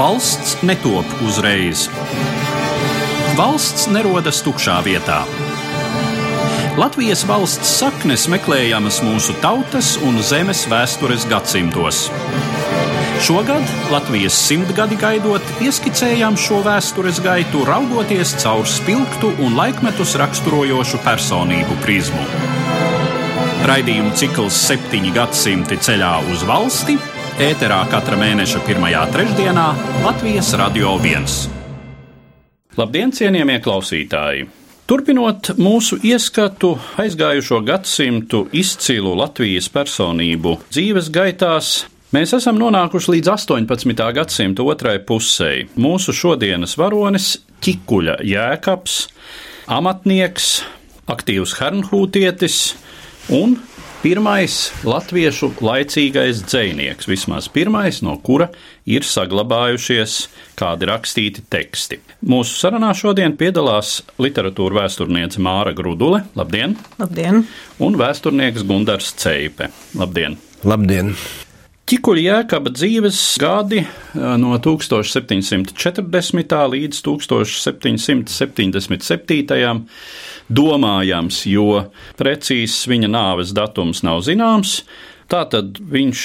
Valsts netop uzreiz. Valsts nerodas tukšā vietā. Latvijas valsts saknes meklējamas mūsu tautas un zemes vēstures gadsimtos. Šogad Latvijas simtgadi gaidot, ieskicējām šo vēstures gaitu, raugoties caur spilgtu un laikmetus raksturojošu personību prizmu. Raidījumu cikls septiņi gadsimti ceļā uz valsti ēterā katra mēneša pirmajā trešdienā Latvijas Radio 1. Labdien, cienījamie klausītāji! Turpinot mūsu ieskatu aizgājušo gadsimtu izcilu Latvijas personību dzīves gaitās, Mēs esam nonākuši līdz 18. gadsimta otrai pusē. Mūsu šodienas varonis - ķikuļa jēkabs, amatnieks, aktīvs hernhūtietis un pirmais latviešu laicīgais dzēnieks, vismaz pirmais, no kura ir saglabājušies kādi rakstīti teksti. Mūsu sarunā šodien piedalās literatūra vēsturniece Māra Grudule. Labdien! Labdien! Un vēsturnieks Gundars Ceipe. Labdien! Labdien! Čikuļa jēkaba dzīves gadi no 1740. līdz 1777. domājams, jo precīzs viņa nāves datums nav zināms. Tātad viņš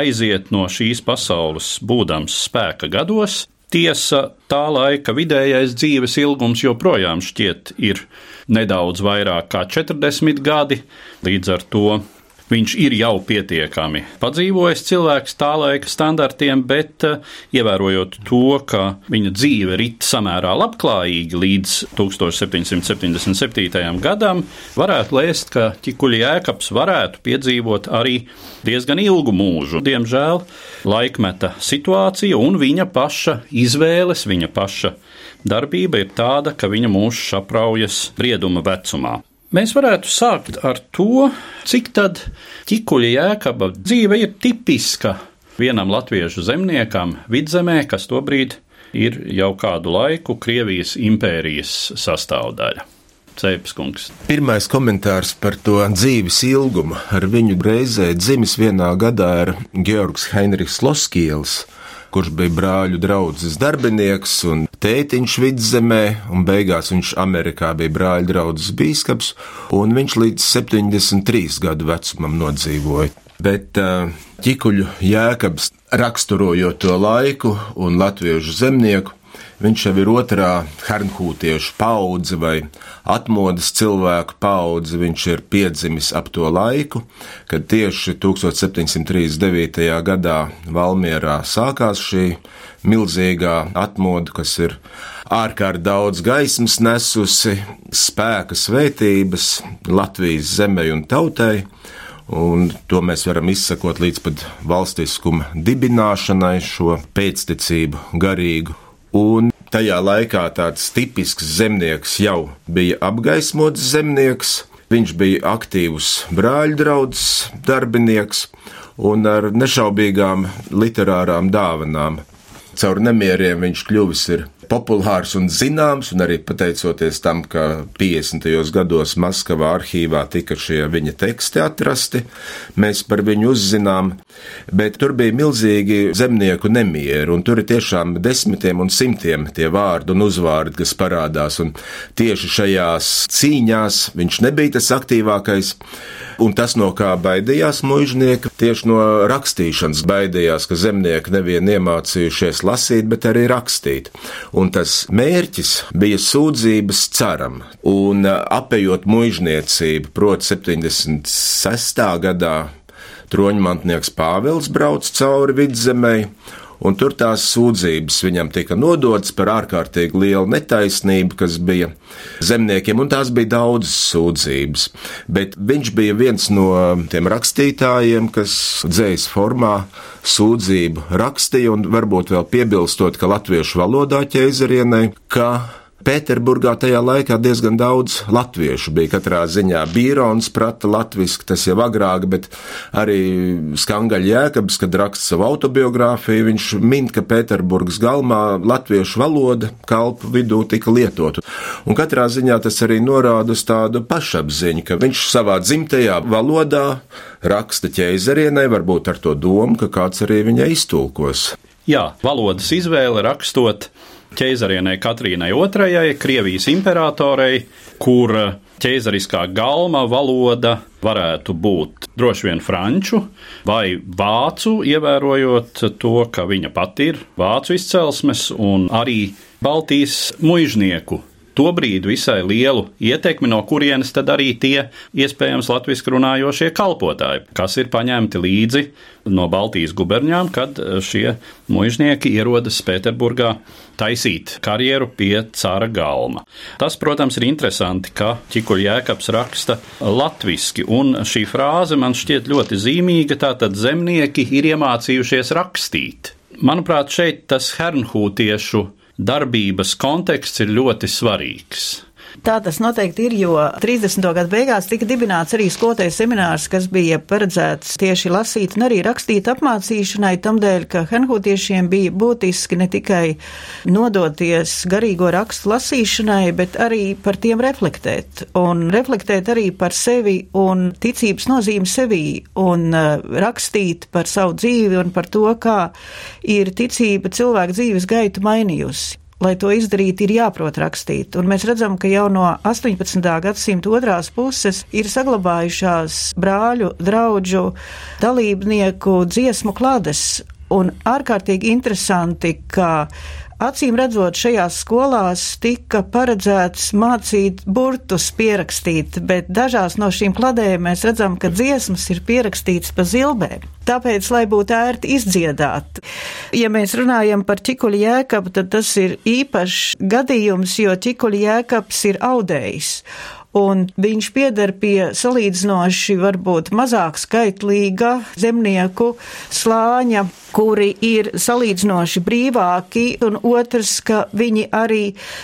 aiziet no šīs pasaules būdams spēka gados. Tiesa, tā laika vidējais dzīves ilgums joprojām šķiet ir nedaudz vairāk kā 40 gadi, līdz ar to Viņš ir jau pietiekami padzīvojis cilvēks tā laika standartiem, bet eh, ievērojot to, ka viņa dzīve rit samērā labklājīgi līdz 1777. gadam, varētu lēst, ka ķikuļa jēkabs varētu piedzīvot arī diezgan ilgu mūžu. Diemžēl laikmeta situācija un viņa paša izvēles, viņa paša darbība ir tāda, ka viņa mūžs apraujas brieduma vecumā. Mēs varētu sākt ar to, cik tad ķikuļa jēkaba dzīve ir tipiska vienam latviešu zemniekam vidzemē, kas tobrīd ir jau kādu laiku Krievijas impērijas sastāvdaļa. Ceipskungs. Pirmais komentārs par to dzīves ilgumu. Ar viņu reizē dzimis vienā gadā ir Georgs Heinrichs Loskiels, kurš bija brāļu draugs darbinieks un tētiņš vidzemē, un beigās viņš Amerikā bija brāļu draugs bīskaps, un viņš līdz 73 gadu vecumam nodzīvoja. Bet ķikuļu jēkabs raksturojot to laiku un latviešu zemnieku, Viņš jau ir otrā hernhūtiešu paudze vai atmodas cilvēku paudze. Viņš ir piedzimis ap to laiku, kad tieši 1739. gadā Valmierā sākās šī milzīgā atmoda, kas ir ārkārt daudz gaismas nesusi, spēka svētības Latvijas zemē un tautai. Un to mēs varam izsakot līdz pat valstiskuma dibināšanai, šo pēctecību garīgu Un tajā laikā tāds tipisks zemnieks jau bija apgaismots zemnieks, viņš bija aktīvs brāļu draugs, darbinieks un ar nešaubīgām literārām dāvanām. Caur nemieriem viņš kļuvis populārs un zināms, un arī pateicoties tam, ka 50. gados Maskavā arhīvā tika šie viņa teksti atrasti, mēs par viņu uzzinām, bet tur bija milzīgi zemnieku nemieri, un tur ir tiešām desmitiem un simtiem tie vārdi un uzvārdi, kas parādās, un tieši šajās cīņās viņš nebija tas aktīvākais, un tas, no kā baidījās mužnieki, tieši no rakstīšanas baidījās, ka zemnieki nevien iemācījušies lasīt, bet arī rakstīt un tas mērķis bija sūdzības caram. Un apējot muizniecību, proti 76. gadā troņmantnieks Pāvils brauc cauri vidzemē, un tur tās sūdzības viņam tika nodotas par ārkārtīgi lielu netaisnību, kas bija zemniekiem, un tās bija daudzas sūdzības. Bet viņš bija viens no tiem rakstītājiem, kas dzējas formā sūdzību rakstīja, un varbūt vēl piebilstot, ka latviešu valodā ķeizarienai, ka Pēterburgā tajā laikā diezgan daudz latviešu bija. Katrā ziņā Bīrons prata latviski, tas jau agrāk, bet arī Skangaļa Jēkabs, kad raksta savu autobiogrāfiju, viņš min, ka Pēterburgas galmā latviešu valoda kalpu vidū tika lietota. Un katrā ziņā tas arī norāda uz tādu pašapziņu, ka viņš savā dzimtajā valodā raksta ķeizarienai, varbūt ar to domu, ka kāds arī viņai iztulkos. Jā, valodas izvēle rakstot ķeizarienei Katrīnai II, Krievijas imperatorei, kur ķeizariskā galma valoda varētu būt droši vien franču vai vācu, ievērojot to, ka viņa pati ir vācu izcelsmes un arī Baltijas muiznieku tobrīd visai lielu ietekmi, no kurienes tad arī tie iespējams latviešu runājošie kalpotāji, kas ir paņemti līdzi no Baltijas guberņām, kad šie mužnieki ierodas Pēterburgā taisīt karjeru pie cara galma. Tas, protams, ir interesanti, ka Čikuļjēkabs raksta latviski, un šī frāze man šķiet ļoti zīmīga, tātad zemnieki ir iemācījušies rakstīt. Manuprāt, šeit tas hernhūtiešu darbības konteksts ir ļoti svarīgs. Tā tas noteikti ir, jo 30. gadu beigās tika dibināts arī skolotāju seminārs, kas bija paredzēts tieši lasīt un arī rakstīt apmācīšanai, tamdēļ, ka henhūtiešiem bija būtiski ne tikai nodoties garīgo rakstu lasīšanai, bet arī par tiem reflektēt un reflektēt arī par sevi un ticības nozīmi sevī un uh, rakstīt par savu dzīvi un par to, kā ir ticība cilvēku dzīves gaitu mainījusi lai to izdarītu, ir jāprot rakstīt. Un mēs redzam, ka jau no 18. gadsimta otrās puses ir saglabājušās brāļu, draugu, dalībnieku dziesmu klādes. Un ārkārtīgi interesanti, ka Acīm redzot, šajās skolās tika paredzēts mācīt burtus pierakstīt, bet dažās no šīm kladēm mēs redzam, ka dziesmas ir pierakstītas pa zilbēm. Tāpēc, lai būtu ērti izdziedāt. Ja mēs runājam par ķikuļu jēkabu, tad tas ir īpašs gadījums, jo ķikuļu jēkabs ir audējs un viņš pieder pie salīdzinoši varbūt mazāk skaitlīga zemnieku slāņa, kuri ir salīdzinoši brīvāki, un otrs, ka viņi arī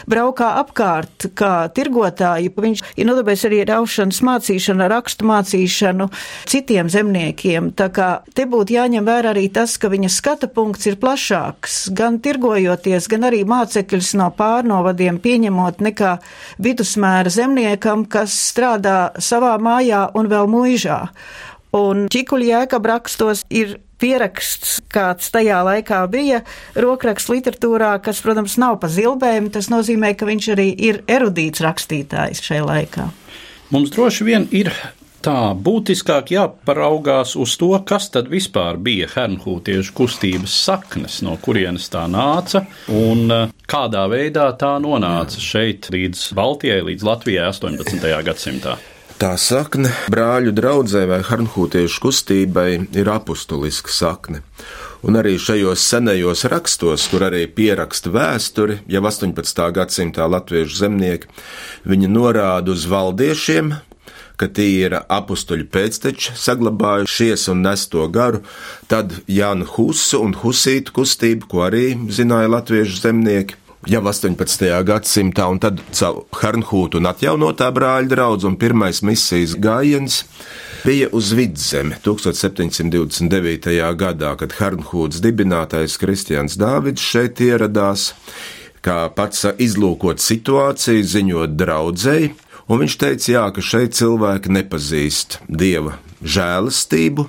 braukā apkārt kā tirgotāji. Viņš ir nodarbējis arī raušanas mācīšanu, rakstu mācīšanu citiem zemniekiem. Tā kā te būtu jāņem vērā arī tas, ka viņa skata punkts ir plašāks, gan tirgojoties, gan arī mācekļus no pārnovadiem pieņemot nekā vidusmēra zemniekam, cilvēkam, kas strādā savā mājā un vēl mūžā. Un ķikuļu jēkab rakstos ir pieraksts, kāds tajā laikā bija rokraksts literatūrā, kas, protams, nav pa zilbēm, tas nozīmē, ka viņš arī ir erudīts rakstītājs šajā laikā. Mums droši vien ir tā būtiskāk jāparaugās uz to, kas tad vispār bija hernhūtiešu kustības saknes, no kurienes tā nāca un eh, kādā veidā tā nonāca šeit līdz Baltijai, līdz Latvijai 18. gadsimtā. Tā sakne brāļu draudzē vai hernhūtiešu kustībai ir apustuliska sakne. Un arī šajos senajos rakstos, kur arī pieraksta vēsturi, jau 18. gadsimtā latviešu zemnieki, viņi norāda uz valdiešiem, ka tie ir apstuļu pēcteči, saglabājušies un nes to garu, tad Jānu Husu un Husītu kustību, ko arī zināja latviešu zemnieki. Jau 18. gadsimtā, un tad caur Harnhūtu un atjaunotā brāļa draugu un pirmais misijas gājiens bija uz vidzemi 1729. gadā, kad Harnhūts dibinātais Kristians Dāvids šeit ieradās, kā pats izlūkot situāciju, ziņot draudzēji, Un viņš teica, jā, ka šeit cilvēki nepazīst dieva žēlastību,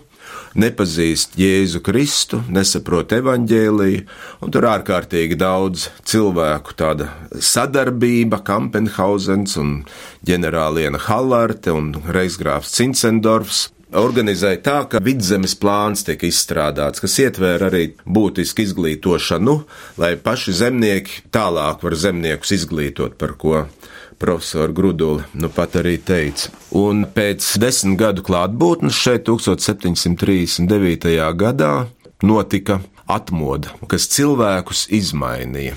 nepazīst Jēzu Kristu, nesaprot evaņģēliju, un tur ārkārtīgi daudz cilvēku tāda sadarbība, Kampenhausens un ģenerāliena Hallarte un reizgrāfs Cincendorfs organizēja tā, ka vidzemes plāns tiek izstrādāts, kas ietvēra arī būtisku izglītošanu, lai paši zemnieki tālāk var zemniekus izglītot, par ko profesora Grudula nu pat arī teica. Un pēc desmit gadu klātbūtnes šeit 1739. gadā notika atmoda, kas cilvēkus izmainīja.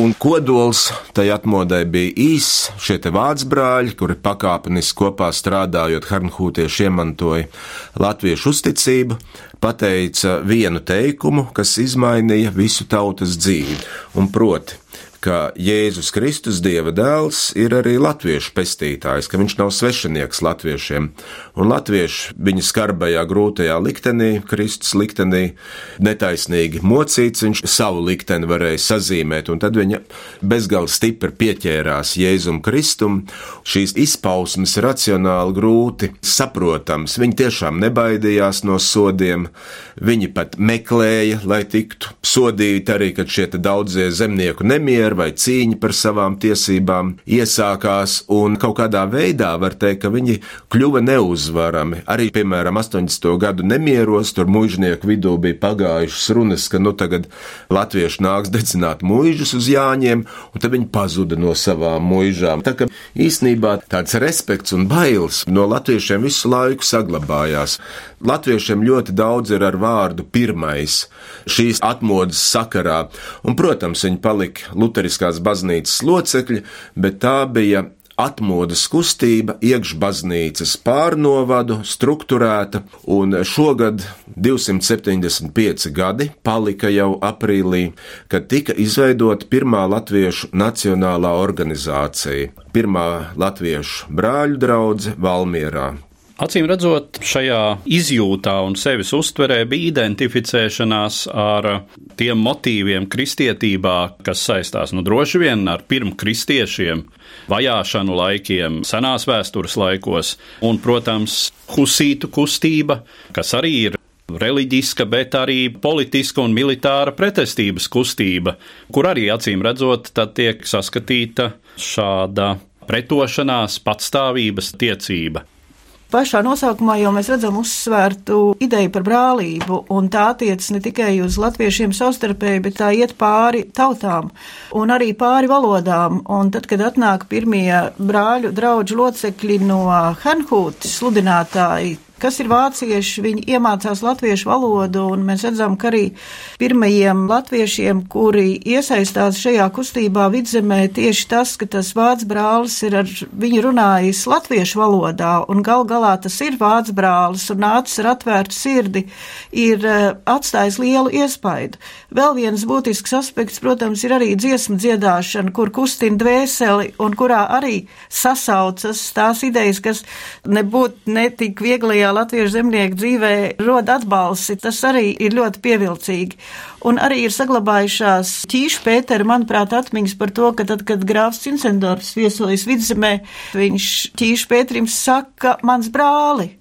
Un kodols tai atmodai bija īss, šie te vācu brāļi, kuri pakāpeniski kopā strādājot, Harnhūtieši iemantoja latviešu uzticību, pateica vienu teikumu, kas izmainīja visu tautas dzīvi, un proti ka Jēzus Kristus, Dieva dēls, ir arī latviešu pestītājs, ka viņš nav svešinieks latviešiem. Un latvieši viņa skarbajā, grūtajā liktenī, Kristus liktenī, netaisnīgi mocīts, viņš savu likteni varēja sazīmēt, un tad viņa bezgalīgi stipri pieķērās Jēzum Kristum. Šīs izpausmes racionāli grūti saprotams. Viņi tiešām nebaidījās no sodiem, viņi pat meklēja, lai tiktu sodīti arī, kad šie daudzie zemnieku nemieri vai cīņa par savām tiesībām iesākās, un kaut kādā veidā var teikt, ka viņi kļuva neuzvarami. Arī, piemēram, 80. gadu nemieros tur mužnieku vidū bija pagājušas runas, ka nu tagad latvieši nāks dedzināt muižus uz Jāņiem, un tad viņi pazuda no savām muižām. Tā kā īsnībā tāds respekts un bailes no latviešiem visu laiku saglabājās. Latviešiem ļoti daudz ir ar vārdu pirmais šīs atmodas sakarā, un, protams, viņi palika Lutheriskās baznīcas locekļi, bet tā bija atmodas kustība, iekšbaznīcas pārnovadu, strukturēta, un šogad 275 gadi palika jau aprīlī, kad tika izveidota pirmā latviešu nacionālā organizācija, pirmā latviešu brāļu draudze Valmierā. Acīm redzot, šajā izjūtā un sevis uztverē bija identificēšanās ar tiem motīviem kristietībā, kas saistās nu droši vien ar pirmkristiešiem, vajāšanu laikiem, senās vēstures laikos, un, protams, husītu kustība, kas arī ir reliģiska, bet arī politiska un militāra pretestības kustība, kur arī acīm redzot, tad tiek saskatīta šāda pretošanās, patstāvības tiecība. Pašā nosaukumā jau mēs redzam uzsvērtu ideju par brālību, un tā attiecas ne tikai uz latviešiem savstarpēji, bet tā iet pāri tautām un arī pāri valodām. Un tad, kad atnāk pirmie brāļu draugu locekļi no Hanhūtas sludinātāji, kas ir vācieši, viņi iemācās latviešu valodu, un mēs redzam, ka arī pirmajiem latviešiem, kuri iesaistās šajā kustībā vidzemē, tieši tas, ka tas vācu brālis ir ar viņu runājis latviešu valodā, un gal galā tas ir vācu brālis, un nācis ar atvērtu sirdi, ir eh, atstājis lielu iespaidu. Vēl viens būtisks aspekts, protams, ir arī dziesmu dziedāšana, kur kustina dvēseli, un kurā arī sasaucas tās idejas, kas nebūtu netik vieglajā latviešu zemnieku dzīvē rod atbalsi, tas arī ir ļoti pievilcīgi. Un arī ir saglabājušās ķīšu Pētera, manuprāt, atmiņas par to, ka tad, kad grāfs Cincendorfs viesojas vidzemē, viņš ķīšu Pēterim saka, mans brāli.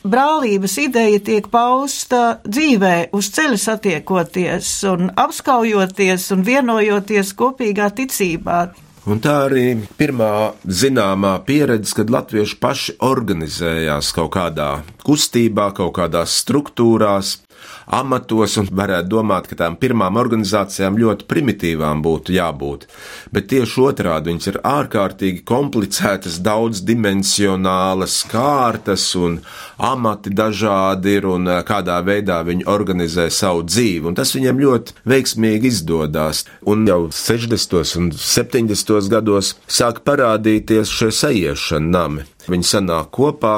Brālības ideja tiek pausta dzīvē, uz ceļa satiekoties un apskaujoties un vienojoties kopīgā ticībā. Un tā arī pirmā zināmā pieredze, kad latvieši paši organizējās kaut kādā kustībā, kaut kādās struktūrās, amatos, un varētu domāt, ka tām pirmām organizācijām ļoti primitīvām būtu jābūt. Bet tieši otrādi viņas ir ārkārtīgi komplicētas, daudzdimensionālas kārtas un amati dažādi ir un eh, kādā veidā viņi organizē savu dzīvi, un tas viņiem ļoti veiksmīgi izdodas. Un jau 60. un 70. gados sāk parādīties šie sajiešana nami. Viņi sanāk kopā,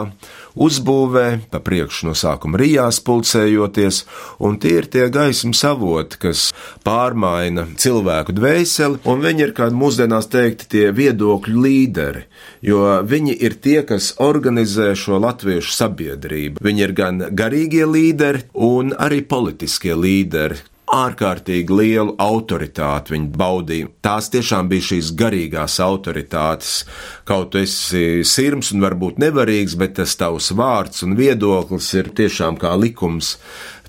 uzbūvē, pa priekšu no sākuma rijās pulcējoties, un tie ir tie gaismas avoti, kas pārmaina cilvēku dvēseli, un viņi ir, kā mūsdienās teikti, tie viedokļu līderi, jo viņi ir tie, kas organizē šo latviešu sabiedrību. Viņi ir gan garīgie līderi, un arī politiskie līderi, ārkārtīgi lielu autoritāti viņi baudīja. Tās tiešām bija šīs garīgās autoritātes. Kaut esi sirms un varbūt nevarīgs, bet tas tavs vārds un viedoklis ir tiešām kā likums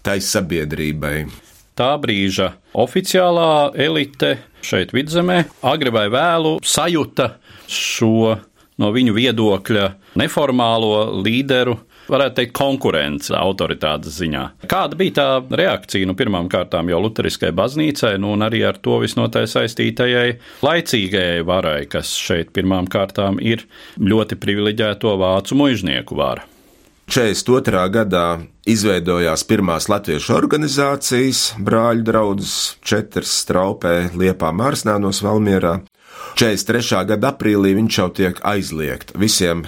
tai sabiedrībai. Tā brīža oficiālā elite šeit vidzemē agri vai vēlu sajuta šo no viņu viedokļa neformālo līderu varētu teikt, konkurence autoritātes ziņā. Kāda bija tā reakcija nu, pirmām kārtām jau Lutheriskai baznīcai, nu, un arī ar to visnotaļ saistītajai laicīgajai varai, kas šeit pirmām kārtām ir ļoti privileģēto vācu mužnieku vara? 42. gadā izveidojās pirmās latviešu organizācijas, brāļu draugs, četras straupē, Liepā, Mārsnānos, Valmierā. 43. gada aprīlī viņš jau tiek aizliegt. Visiem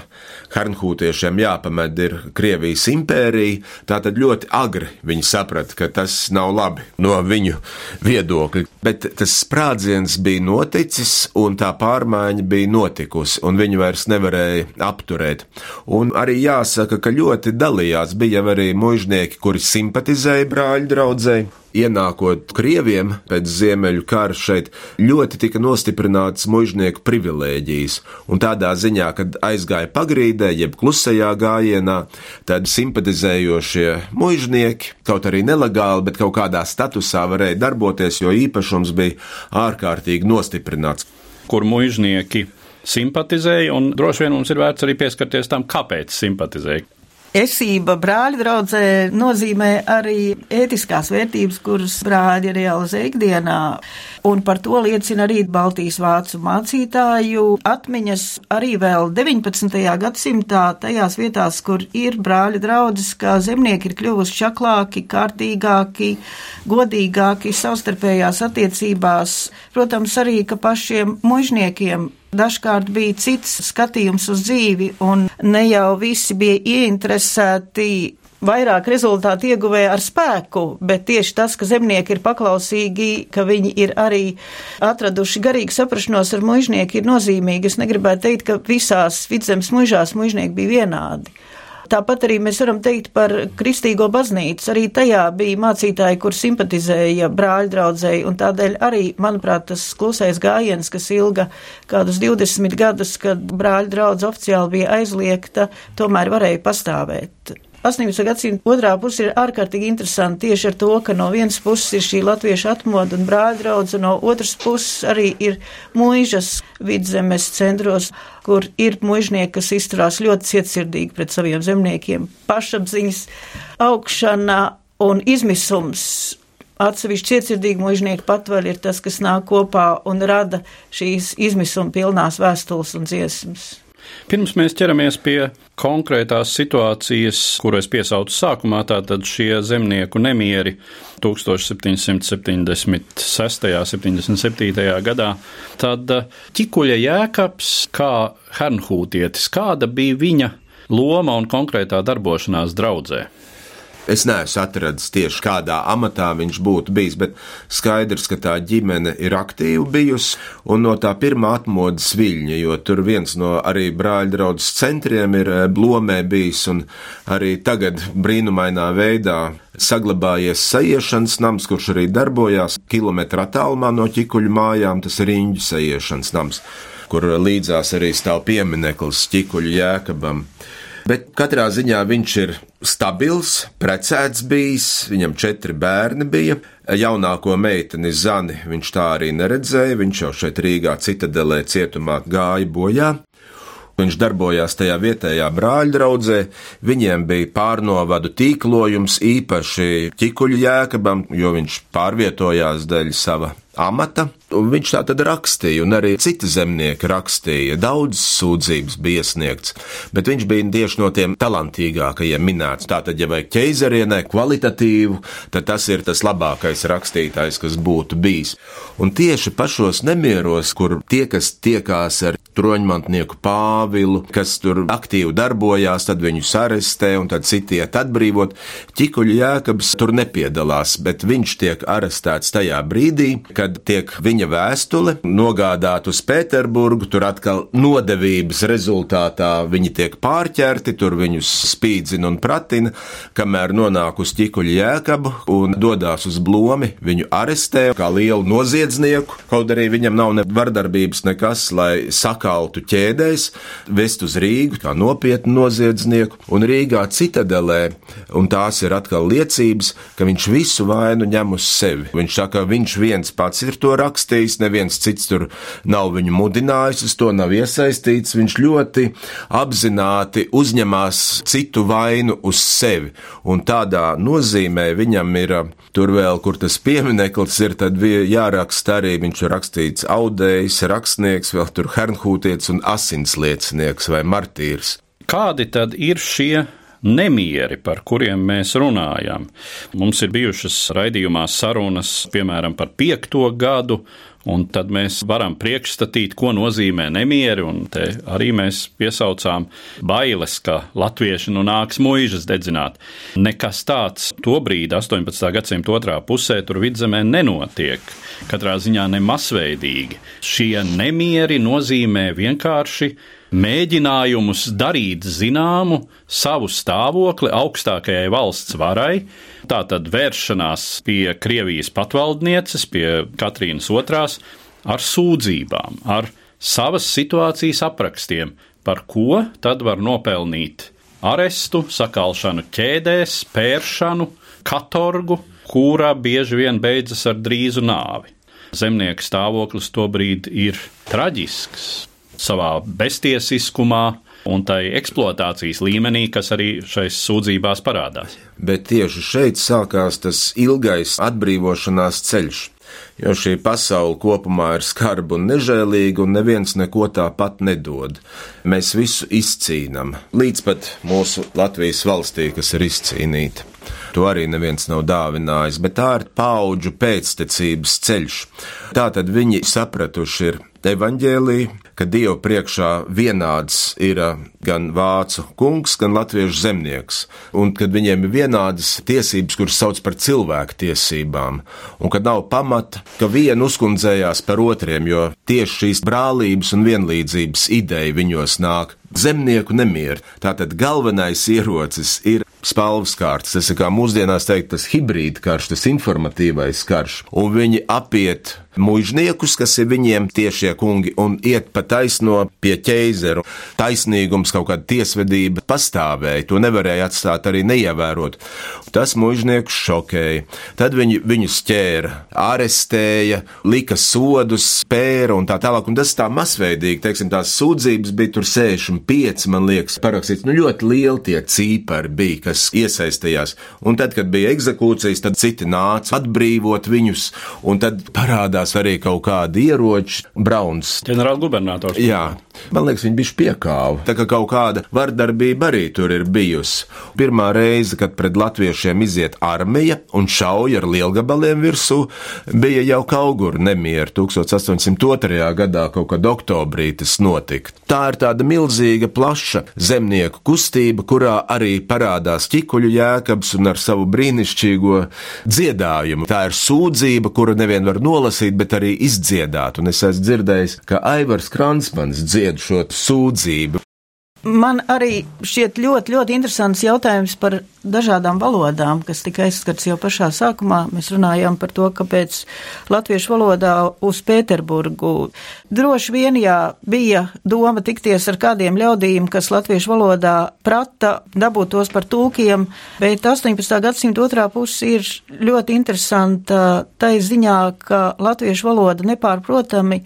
Harnhūtiešiem jāpamet ir Krievijas impērija, tātad ļoti agri viņi saprata, ka tas nav labi no viņu viedokļa. Bet tas sprādziens bija noticis, un tā pārmaiņa bija notikusi, un viņi vairs nevarēja apturēt. Un arī jāsaka, ka ļoti dalījās bija arī mužnieki, kuri simpatizēja brāļu draudzēji, ienākot Krieviem pēc Ziemeļu kara šeit, ļoti tika nostiprināts mužnieku privilēģijas, un tādā ziņā, kad aizgāja pagrīdē, jeb klusajā gājienā, tad simpatizējošie mužnieki, kaut arī nelegāli, bet kaut kādā statusā varēja darboties, jo īpašums bija ārkārtīgi nostiprināts. Kur mužnieki simpatizēja, un droši vien mums ir vērts arī pieskarties tam, kāpēc simpatizēja. Esība brāļu draudzē nozīmē arī ētiskās vērtības, kuras brāļi realizē ikdienā, un par to liecina arī Baltijas vācu mācītāju atmiņas arī vēl 19. gadsimtā tajās vietās, kur ir brāļu draudzes, kā zemnieki ir kļuvusi čaklāki, kārtīgāki, godīgāki savstarpējās attiecībās. Protams, arī, ka pašiem mužniekiem dažkārt bija cits skatījums uz dzīvi, un ne jau visi bija ieinteresēti vairāk rezultātu ieguvēja ar spēku, bet tieši tas, ka zemnieki ir paklausīgi, ka viņi ir arī atraduši garīgu saprašanos ar mužnieku, ir nozīmīgi. Es negribētu teikt, ka visās vidzemes mužās mužnieki bija vienādi. Tāpat arī mēs varam teikt par kristīgo baznīcu. Arī tajā bija mācītāji, kur simpatizēja brāļu draudzēji, un tādēļ arī, manuprāt, tas klusais gājiens, kas ilga kādus 20 gadus, kad brāļu draudz oficiāli bija aizliegta, tomēr varēja pastāvēt. 18. gadsimta otrā puse ir ārkārtīgi interesanti tieši ar to, ka no vienas puses ir šī latviešu atmoda un brāļa draudz, un no otras puses arī ir muižas vidzemes centros, kur ir muižnieki, kas izturās ļoti cietsirdīgi pret saviem zemniekiem. Pašapziņas augšana un izmisums atsevišķi cietsirdīgi mužnieki patvaļi ir tas, kas nāk kopā un rada šīs izmisuma pilnās vēstules un dziesmas. Pirms mēs ķeramies pie konkrētās situācijas, kuru es piesaucu sākumā, tātad šie zemnieku nemieri 1776. un 77. gadā, tad ķikuļa jēkabs kā hernhūtietis, kāda bija viņa loma un konkrētā darbošanās draudzē? Es neesmu atradzis tieši kādā amatā viņš būtu bijis, bet skaidrs, ka tā ģimene ir aktīva bijusi un no tā pirmā atmodas viļņa, jo tur viens no arī brāļa draudzes centriem ir eh, blomē bijis un arī tagad brīnumainā veidā saglabājies sajiešanas nams, kurš arī darbojās kilometra attālumā no ķikuļu mājām, tas ir Riņģu sajiešanas nams, kur līdzās arī stāv piemineklis ķikuļu jēkabam. Bet katrā ziņā viņš ir stabils, precēts bijis, viņam četri bērni bija. Jaunāko meiteni Zani viņš tā arī neredzēja, viņš jau šeit Rīgā citadelē cietumā gāja bojā. Viņš darbojās tajā vietējā brāļa draudzē, viņiem bija pārnovadu tīklojums īpaši ķikuļu jēkabam, jo viņš pārvietojās dēļ sava amata. Viņš tā tad rakstīja, un arī citi zemnieki rakstīja. Daudz sūdzības bija iesniegts, bet viņš bija tieši no tiem talantīgākajiem minēts. Tātad, ja vajag ķeizarienē kvalitatīvu, tad tas ir tas labākais rakstītājs, kas būtu bijis. Un tieši pašos nemieros, kur tie, kas tiekās ar troņmantnieku Pāvilu, kas tur aktīvi darbojās, tad viņus arestē un tad citiet atbrīvot, ķikuļu jēkabs tur nepiedalās, bet viņš tiek arestēts tajā brīdī, kad tiek viņa vēstule nogādāta uz Pēterburgu, tur atkal nodevības rezultātā viņi tiek pārķerti, tur viņus spīdzina un pratina, kamēr nonāk uz ķikuļu jēkabu un dodās uz blomi, viņu arestē kā lielu noziedznieku, kaut arī viņam nav ne vardarbības nekas, lai sakaltu ķēdēs, vest uz Rīgu kā nopietnu noziedznieku, un Rīgā citadelē, un tās ir atkal liecības, ka viņš visu vainu ņem uz sevi. Viņš saka, viņš viens pats ir to rakstījis, neviens cits tur nav viņu mudinājis, uz to nav iesaistīts. Viņš ļoti apzināti uzņemās citu vainu uz sevi, un tādā nozīmē viņam ir tur vēl, kur tas piemineklis ir, tad jāraksta arī, viņš ir rakstīts audējs, rakstnieks, vēl tur hernhūtietis un asinsliecinieks vai martīrs. Kādi tad ir šie nemieri, par kuriem mēs runājam. Mums ir bijušas raidījumā sarunas, piemēram, par piekto gadu, Un tad mēs varam priekšstatīt, ko nozīmē nemieri, arī mēs piesaucām bailes, ka latvieši nu nāks mūžas dedzināt. Nekas tāds tobrīd, 18. gadsimta otrā pusē, tur vidzemē nenotiek. Katrā ziņā ne masveidīgi. Šie nemieri nozīmē vienkārši mēģinājumus darīt zināmu savu stāvokli augstākajai valsts varai, Tātad vēršanās pie Krievijas patvaldnieces, pie Katrīnas otrās, ar sūdzībām, ar savas situācijas aprakstiem, par ko tad var nopelnīt arestu, sakalšanu ķēdēs, pēršanu, katorgu, kurā bieži vien beidzas ar drīzu nāvi. Zemnieka stāvoklis tobrīd ir traģisks savā beztiesiskumā, un tai eksploatācijas līmenī, kas arī šais sūdzībās parādās. Bet tieši šeit sākās tas ilgais atbrīvošanās ceļš. Jo šī pasaule kopumā ir skarba un nežēlīga, un neviens neko tāpat nedod. Mēs visu izcīnām, līdz pat mūsu Latvijas valstī, kas ir izcīnīta. To arī neviens nav dāvinājis, bet tā ir paudžu pēctecības ceļš. Tā tad viņi sapratuši ir evaņģēlī, ka Dievu priekšā vienāds ir uh, gan vācu kungs, gan latviešu zemnieks, un kad viņiem ir vienādas tiesības, kuras sauc par cilvēku tiesībām, un kad nav pamata, ka viena uzkundzējās par otriem, jo tieši šīs brālības un vienlīdzības ideja viņos nāk. Zemnieku nemieru. Tātad galvenais ierocis ir spalvas kārtas. Tas ir kā mūsdienās teikt, tas hibrīda karš, tas informatīvais karš, un viņi apiet mužniekus, kas ir viņiem tiešie kungi, un iet pa taisno pie ķeizeru. Taisnīgums, kaut kāda tiesvedība pastāvēja, to nevarēja atstāt arī neievērot. Tas mužniekus šokēja. Tad viņi viņus ķēra, arestēja, lika sodus, spēra un tā tālāk, un tas tā masveidīgi, teiksim, tās sūdzības bija tur 65, man liekas, parakstīts, nu ļoti lieli tie cīpari bija, kas iesaistījās. Un tad, kad bija eksekūcijas, tad citi nāca atbrīvot viņus, un tad parādās arī kaut kādi ieroči, Brauns. Ģenerālgubernators. Jā, man liekas, viņi bija piekāvi. Tā kā kaut kāda vardarbība arī tur ir bijusi. Pirmā reize, kad pret latviešiem iziet armija un šauja ar lielgabaliem virsū, bija jau Kaugura nemiera 1802. gadā, kaut kad oktobrī tas notika. Tā ir tāda milzīga, plaša zemnieku kustība, kurā arī parādās ķikuļu jēkabs un ar savu brīnišķīgo dziedājumu. Tā ir sūdzība, kuru nevien var nolasīt, bet arī izdziedāt. Un es esmu dzirdējis, ka Aivars Kransmans dzied šo sūdzību. Man arī šķiet ļoti, ļoti interesants jautājums par dažādām valodām, kas tika aizskats jau pašā sākumā. Mēs runājām par to, kāpēc latviešu valodā uz Pēterburgu droši vien, jā, bija doma tikties ar kādiem ļaudīm, kas latviešu valodā prata, dabūt tos par tūkiem, bet 18. gadsimta otrā puse ir ļoti interesanta tai ziņā, ka latviešu valoda nepārprotami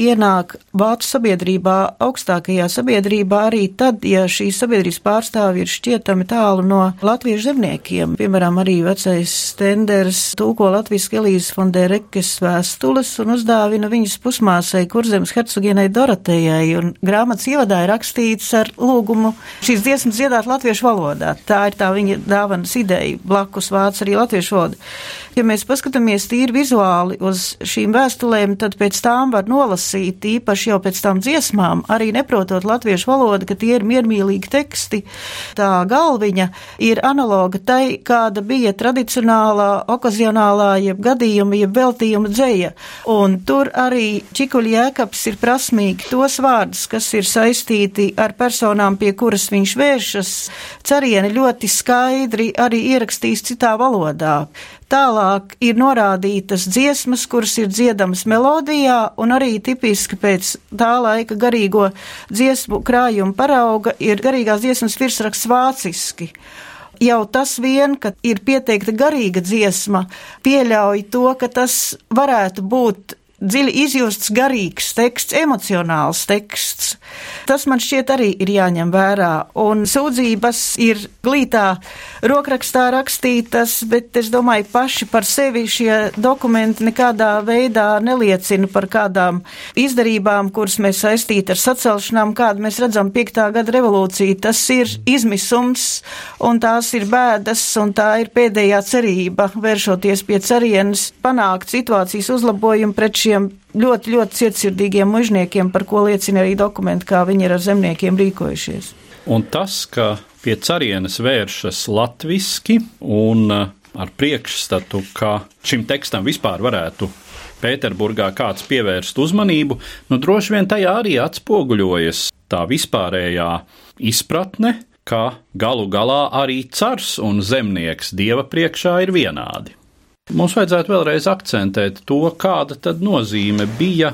ienāk vācu sabiedrībā, augstākajā sabiedrībā arī tad, ja šīs sabiedrības pārstāvji ir šķietami tālu no latviešu zemniekiem. Piemēram, arī vecais Stenders tūko latviski Elīzes Fonderekes vēstules un uzdāvina viņas pusmāsai Kurzemes hercogienai Dorotejai, un grāmatas ievadā ir rakstīts ar lūgumu šīs dziesmas dziedāt latviešu valodā. Tā ir tā viņa dāvanas ideja, blakus vāc arī latviešu valoda. Ja mēs paskatāmies tīri vizuāli uz šīm vēstulēm, tad pēc tām var nolasīt, īpaši jau pēc tām dziesmām, arī neprotot latviešu valodu, ka tie ir miermīlīgi teksti. Tā galviņa ir analoga tai, kāda bija tradicionālā, okazionālā, jeb gadījuma, jeb veltījuma dzēja. Un tur arī Čikuļi Jēkabs ir prasmīgi tos vārdus, kas ir saistīti ar personām, pie kuras viņš vēršas. Carieni ļoti skaidri arī ierakstīs citā valodā. Tālāk ir norādītas dziesmas, kuras ir dziedamas melodijā, un arī tipiski pēc tā laika garīgo dziesmu krājuma parauga ir garīgās dziesmas virsraksts vāciski. Jau tas vien, ka ir pieteikta garīga dziesma, pieļauj to, ka tas varētu būt dziļi izjusts garīgs teksts, emocionāls teksts. Tas man šķiet arī ir jāņem vērā. Un sūdzības ir glītā rokrakstā rakstītas, bet es domāju, paši par sevi šie dokumenti nekādā veidā neliecina par kādām izdarībām, kuras mēs saistīti ar sacelšanām, kādu mēs redzam 5. gada revolūciju. Tas ir izmisums, un tās ir bēdas, un tā ir pēdējā cerība, vēršoties pie cerienes, panākt situācijas uzlabojumu pret šiem šiem ļoti, ļoti cietsirdīgiem mužniekiem, par ko liecina arī dokumenti, kā viņi ir ar zemniekiem rīkojušies. Un tas, ka pie carienes vēršas latviski un uh, ar priekšstatu, ka šim tekstam vispār varētu Pēterburgā kāds pievērst uzmanību, nu droši vien tajā arī atspoguļojas tā vispārējā izpratne ka galu galā arī cars un zemnieks dieva priekšā ir vienādi. Mums vajadzētu vēlreiz akcentēt to, kāda tad nozīme bija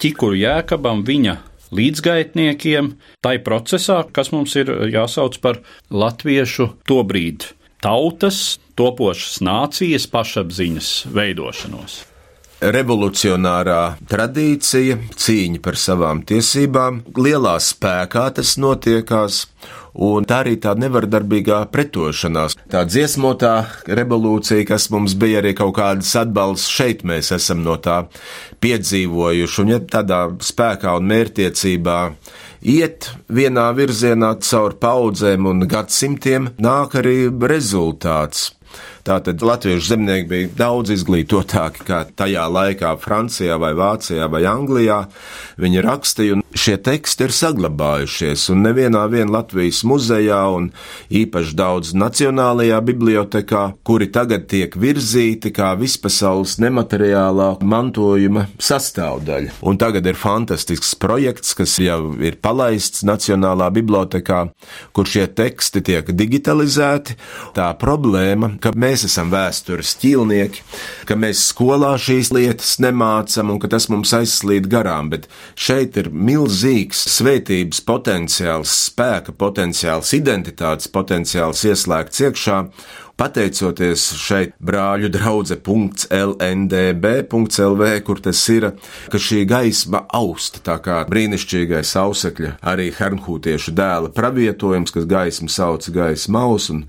ķikuļu jēkabam viņa līdzgaitniekiem tai procesā, kas mums ir jāsauc par latviešu tobrīd tautas, topošas nācijas pašapziņas veidošanos revolucionārā tradīcija, cīņa par savām tiesībām, lielā spēkā tas notiekās. Un tā arī tā nevardarbīgā pretošanās, tā dziesmotā revolūcija, kas mums bija arī kaut kādas atbalsts šeit, mēs esam no tā piedzīvojuši. Un ja tādā spēkā un mērtiecībā iet vienā virzienā caur paudzēm un gadsimtiem, nāk arī rezultāts. Tātad latviešu zemnieki bija daudz izglītotāki kā tajā laikā Francijā vai Vācijā vai Anglijā. Viņi rakstīja, un šie teksti ir saglabājušies, un nevienā vien Latvijas muzejā un īpaši daudz Nacionālajā bibliotekā, kuri tagad tiek virzīti kā vispasaules nemateriālā mantojuma sastāvdaļa. Un tagad ir fantastisks projekts, kas jau ir palaists Nacionālā bibliotekā, kur šie teksti tiek digitalizēti. Tā problēma, ka mēs esam vēstures ķīlnieki, ka mēs skolā šīs lietas nemācam un ka tas mums aizslīd garām, bet šeit ir milzīgs svētības potenciāls, spēka potenciāls, identitātes potenciāls ieslēgts iekšā, pateicoties šeit brāļu draudzē.lndb.lv, kur tas ir, ka šī gaisma austa tā kā brīnišķīgais ausekļa, arī hernhūtiešu dēla pravietojums, kas gaismu sauc gaisma aus un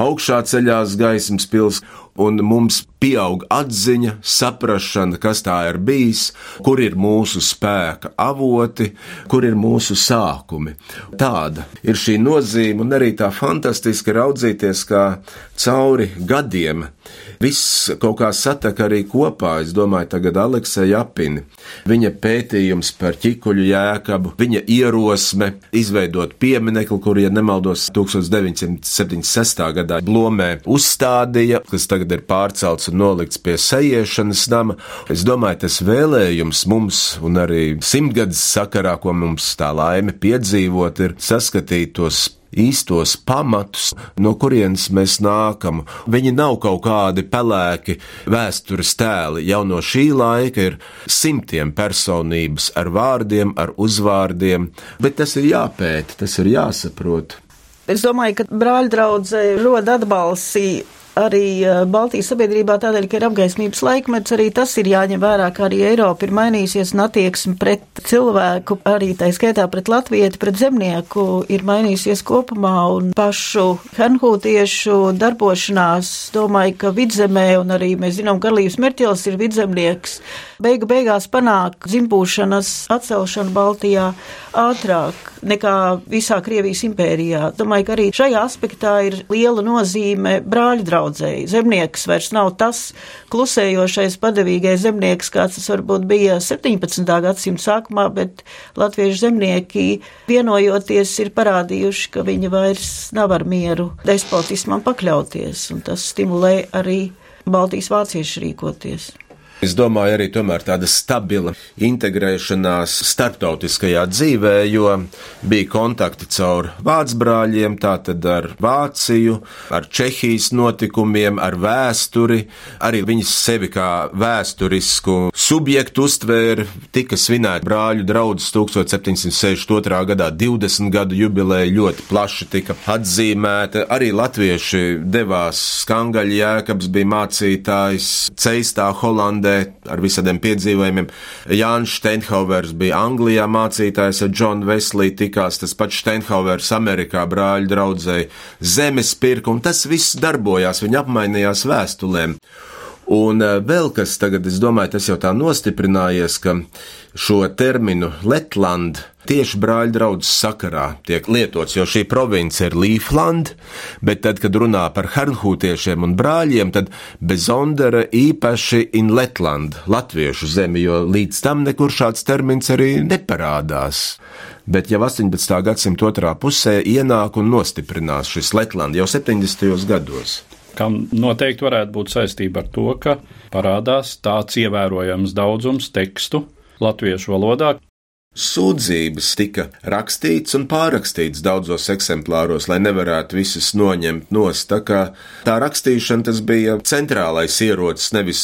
augšā ceļās gaismas pils, un mums pieaug atziņa, saprašana, kas tā ir bijis, kur ir mūsu spēka avoti, kur ir mūsu sākumi. Tāda ir šī nozīme, un arī tā fantastiski raudzīties, kā cauri gadiem viss kaut kā sataka arī kopā. Es domāju, tagad Aleksija Japini, viņa pētījums par ķikuļu jēkabu, viņa ierosme izveidot pieminekli, kur, ja nemaldos, 1976. gadā Blomē uzstādīja, kas tagad ir pārcelts un nolikts pie sajiešanas nama. Es domāju, tas vēlējums mums un arī simtgades sakarā, ko mums tā laime piedzīvot, ir saskatīt tos īstos pamatus, no kurienes mēs nākam. Viņi nav kaut kādi pelēki vēstures tēli. Jau no šī laika ir simtiem personības ar vārdiem, ar uzvārdiem, bet tas ir jāpēta, tas ir jāsaprot. Es domāju, ka brāļa draudzē rod atbalsts arī Baltijas sabiedrībā tādēļ, ka ir apgaismības laikmets, arī tas ir jāņem vērā, ka arī Eiropa ir mainījusies un attieksme pret cilvēku, arī tā skaitā pret latvieti, pret zemnieku ir mainījusies kopumā un pašu henhūtiešu darbošanās, domāju, ka vidzemē un arī mēs zinām, Garlības Merķels ir vidzemnieks, beigu beigās panāk dzimbūšanas atcelšanu Baltijā ātrāk nekā visā Krievijas impērijā. Domāju, ka arī šajā aspektā ir liela nozīme brāļu draugu draudzēji. Zemnieks vairs nav tas klusējošais padevīgais zemnieks, kāds tas varbūt bija 17. gadsimta sākumā, bet latviešu zemnieki vienojoties ir parādījuši, ka viņi vairs nav ar mieru despotismam pakļauties, un tas stimulē arī Baltijas vācieši rīkoties. Es domāju, arī tāda stabila integrēšanās starptautiskajā dzīvē, jo bija kontakti caur vācu brāļiem, tātad ar Vāciju, ar Čehijas notikumiem, ar vēsturi. Arī viņas sevi kā vēsturisku subjektu uztvēra, tika svinēta brāļu draudzes 1762. gadā 20 gadu jubileja ļoti plaši tika atzīmēta. Arī latvieši devās Skangaļa Jēkabs bija mācītājs Ceistā Holandē ar visādiem piedzīvojumiem. Jānis Steinhauvers bija Anglijā mācītājs ar Džonu Veslī, tikās tas pats Steinhauvers Amerikā brāļu draudzēji, zemes pirka, un tas viss darbojās, viņi apmainījās vēstulēm. Un eh, vēl kas tagad, es domāju, tas jau tā nostiprinājies, ka šo terminu Letland tieši brāļu draudzes sakarā tiek lietots, jo šī province ir Līfland, bet tad, kad runā par hernhūtiešiem un brāļiem, tad bezondera īpaši in Letland, latviešu zemi, jo līdz tam nekur šāds termins arī neparādās. Bet jau 18. gadsimta otrā pusē ienāk un nostiprinās šis Letland jau 70. gados kam noteikti varētu būt saistība ar to, ka parādās tāds ievērojams daudzums tekstu latviešu valodā, Sūdzības tika rakstīts un pārrakstīts daudzos eksemplāros, lai nevarētu visus noņemt nost. Tā kā tā rakstīšana tas bija centrālais ierocis, nevis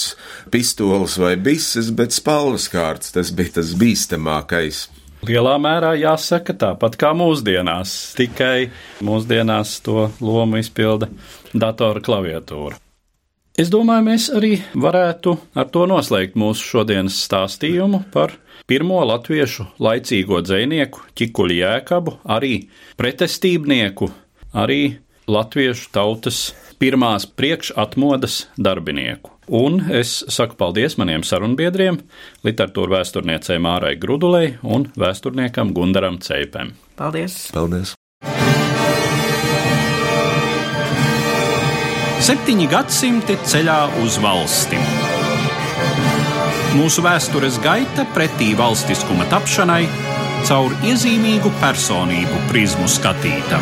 pistols vai bises, bet spalvas kārts. Tas bija tas bīstamākais. Lielā mērā jāsaka tāpat kā mūsdienās, tikai mūsdienās to lomu izpilda datora klaviatūra. Es domāju, mēs arī varētu ar to noslēgt mūsu šodienas stāstījumu par pirmo latviešu laicīgo dzinieku Čikuļu Jēkabu, arī pretestībnieku, arī latviešu tautas pirmās priekšatmodas darbinieku. Un es saku paldies maniem sarunbiedriem, literatūra vēsturniecei Mārai Grudulei un vēsturniekam Gundaram Ceipem. Paldies! Paldies! Septiņi gadsimti ceļā uz valsti. Mūsu vēstures gaita pretī valstiskuma tapšanai caur iezīmīgu personību prizmu skatīta.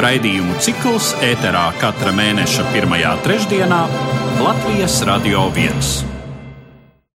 Raidījumu cikls ēterā katra mēneša pirmajā trešdienā Latvijas Radio 1.